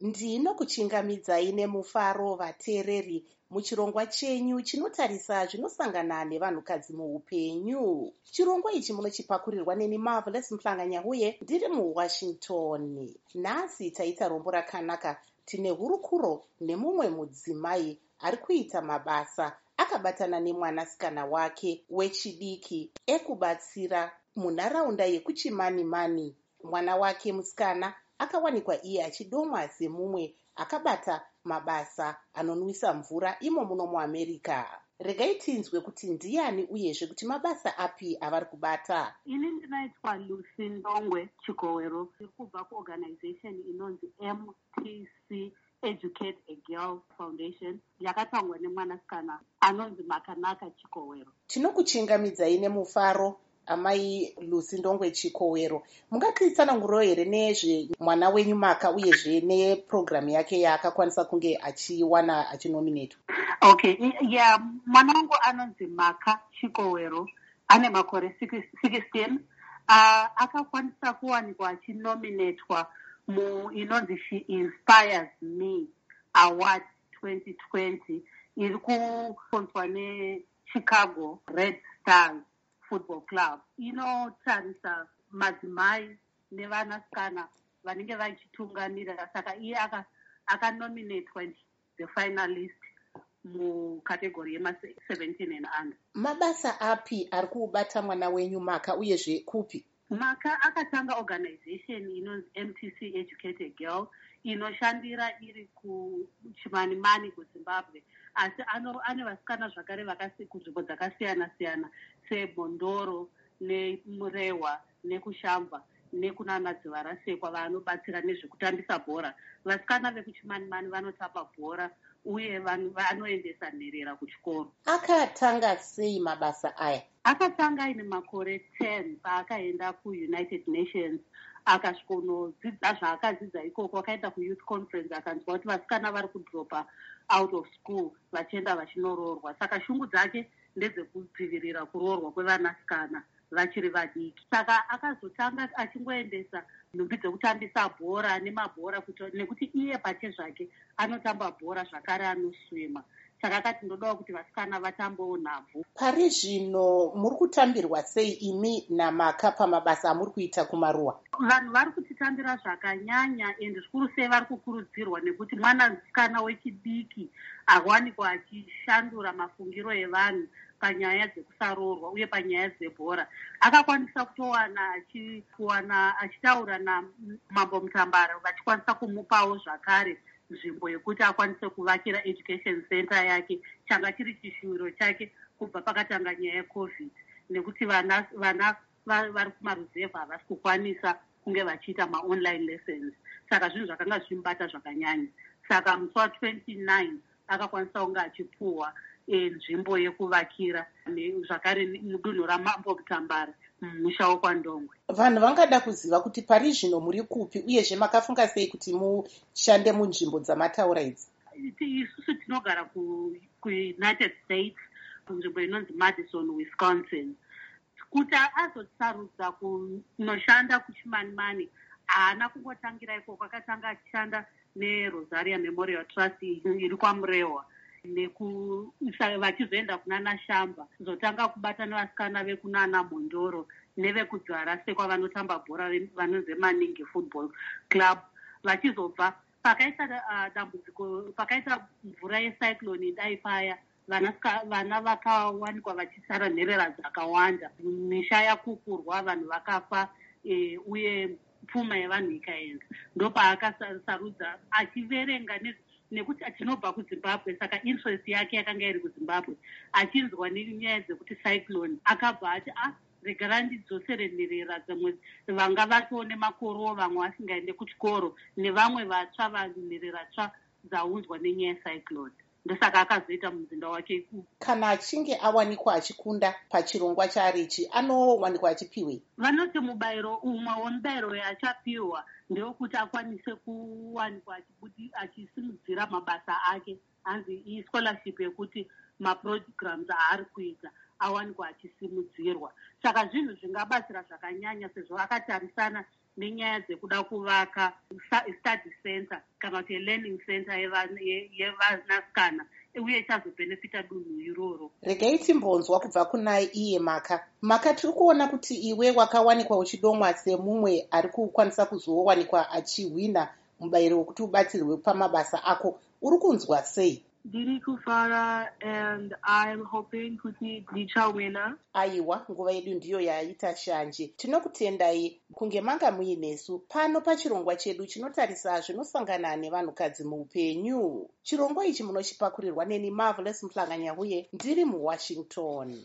ndinokuchingamidzai nemufaro vateereri muchirongwa chenyu chinotarisa zvinosangana nevanhukadzi muupenyu. Chirongwa ichi munochipakurirwa neni marvelous muhlanganyauye ndiri muwashington. Nhasi taita rombo rakanaka tine hurukuro nemumwe mudzimai ari kuita mabasa akabatana nemwanasikana wake wechidiki ekubatsira munharaunda yekuchimani mani mwana wake musikana akawanikwa iye achidomwa semumwe akabata mabasa anonwisa mvura imo muno muamerica. Regai tinzwe kuti ndiani uyezve kuti mabasa api avari kubata? Ini ndinoitwa lucy ndongwe chigowero iri kubva kuorganization inonzi mtc educate a girl foundation. Yakatangwa nemwanasikana anonzi makanaka chikowero tinokuchingamidzai nemufaro amai lucy ndongwe chikowero mungatitsananguriro here nezve mwana wenyu maka uyezve nepurogiramu yake yaakakwanisa kunge achiwana achinominatwa okay ya yeah, mwana wangu anonzi maka chikowero ane makore 16 uh, akakwanisa kuwanikwa achinominatwa muinonzi she inspires me award 2020 iri kusponswa nechicago red stars football club. Inotarisa madzimai nevanasikana vanenge vachitungamira saka iye akanominatwa the finalist mukategori yema17 and under. Mabasa api ari kuubata mwana wenyu maka uyezve kupi maka akatanga organization inonzi mtc educated girl inoshandira iri kuchimanimani kuzimbabwe. Asi ane vasikana zvakare kunzvimbo dzakasiyana siyana sebhondoro nemurehwa nekushambwa nekunana dzivarasekwa vanobatsira nezvekutambisa bhora. Vasikana vekuchimanimani vanotamba bhora uye vanoendesa nherera kuchikoro. Akatanga sei mabasa aya? Akatanga aine makore 10 paakaenda kuunited nations akasvikonodzidza zvaakadzidza ikoko. Akaenda kuyouth conference akanzwa kuti vasikana vari kudropa out of school vachienda vachinoroorwa saka shungu dzake ndedzekudzivirira kuroorwa kwevanasikana vachiri vadiki. Saka akazotanga achingoendesa nhumbi dzekutambisa bhora nemabhora nekuti iye pache zvake anotamba bhora zvakare anoswima saka akati ndodawo kuti vasikana vatambewo nhabvu. Pari zvino muri kutambirwa sei imi namaka pamabasa amuri kuita kumaruwa? Vanhu vari kutitambira zvakanyanya ende zvikuru sei vari kukurudzirwa nekuti mwanasikana wechidiki awanikwa achishandura mafungiro evanhu panyaya dzekusaroorwa uye panyaya dzebhora. Akakwanisa kutowana achikuwana achitaura namambo mutambara vachikwanisa kumupawo zvakare nzvimbo yekuti akwanise kuvakira education center yake changa chiri chishuviro chake kubva pakatanga nyaya yecovid. Nekuti vana vana vari kumaruzevha havasi kukwanisa kunge vachiita maonline lessons. Saka zvinhu zvakanga zvichimubata zvakanyanya. Saka musi wa29 akakwanisa kunge achipuhwa nzvimbo yekuvakira zvakare mudunhu ramambo mutambara mumusha wokwandongwe. Vanhu vangada kuziva kuti pari zvino muri kupi uyezve makafunga sei kuti mushande munzvimbo dzamataura idzi? Isusu tinogara kuunited states kunzvimbo inonzi madison wisconsin. Kuti azosarudza kunoshanda kuchimanimani haana kungotangira ikoko akatanga achishanda nerosaria memorial trust iri kwamurehwa vachizoenda kunana shamba zotanga kubata nevasikana vekunana mondoro nevekudzvarasekwa vanotamba bhora vanonzi maningi football club. Vachizobva pakaita uh, dambudziko pakaita mvura yecyclone dai paya. Vana vakawanikwa vachisara nherera dzakawanda. Misha yakukurwa vanhu vakafa e, uye pfuma yevanhu ikaenda. Ndopaakasarudza achiverenga nekuti tinobva kuzimbabwe saka interest yake yakanga iri kuzimbabwe achinzwa nenyaya dzekuti cyclone. Akabva ati a ah, regara ndidzosere nherera dzimwe vanga vatoone makorowo vamwe vasingaende kuchikoro nevamwe vatsva vanhu nherera tsva dzaunzwa nenyaya yecyclone ndosaka akazoita muzinda wake ikuu kana achinge awanikwa achikunda pachirongwa chaarichi anowanikwa achipiwe? Vanoti mubayiro umwe wemubayiro yachapiwa ndewekuti akwanise kuwanikwa achisimudzira mabasa ake hanzi ischolarship yekuti maprograms aari kuita awanikwa achisimudzirwa. Saka zvinhu zvingabatsira zvakanyanya sezvo akatarisana nenyaya dzekuda kuvaka study center kana kuti learning center yevanasikana uye ichazobhenefita dunhu iroro. Regai timbonzwa kubva kunai iye maka. Maka tiri kuona kuti iwe wakawanikwa uchidomwa semumwe ari kukwanisa kuzowanikwa achihwina mubayiro wekuti ubatsirwe pamabasa ako uri kunzwa sei? Ndiri kufara and iam hoping kuti ndichawina aiwa nguva yedu ndiyo yaita shanje. Tinokutendai kunge manga muinesu pano pachirongwa chedu chinotarisa zvinosangana nevanhukadzi muupenyu. Chirongwa ichi munochipakurirwa neni marvelous muhlanganya uye ndiri muwashington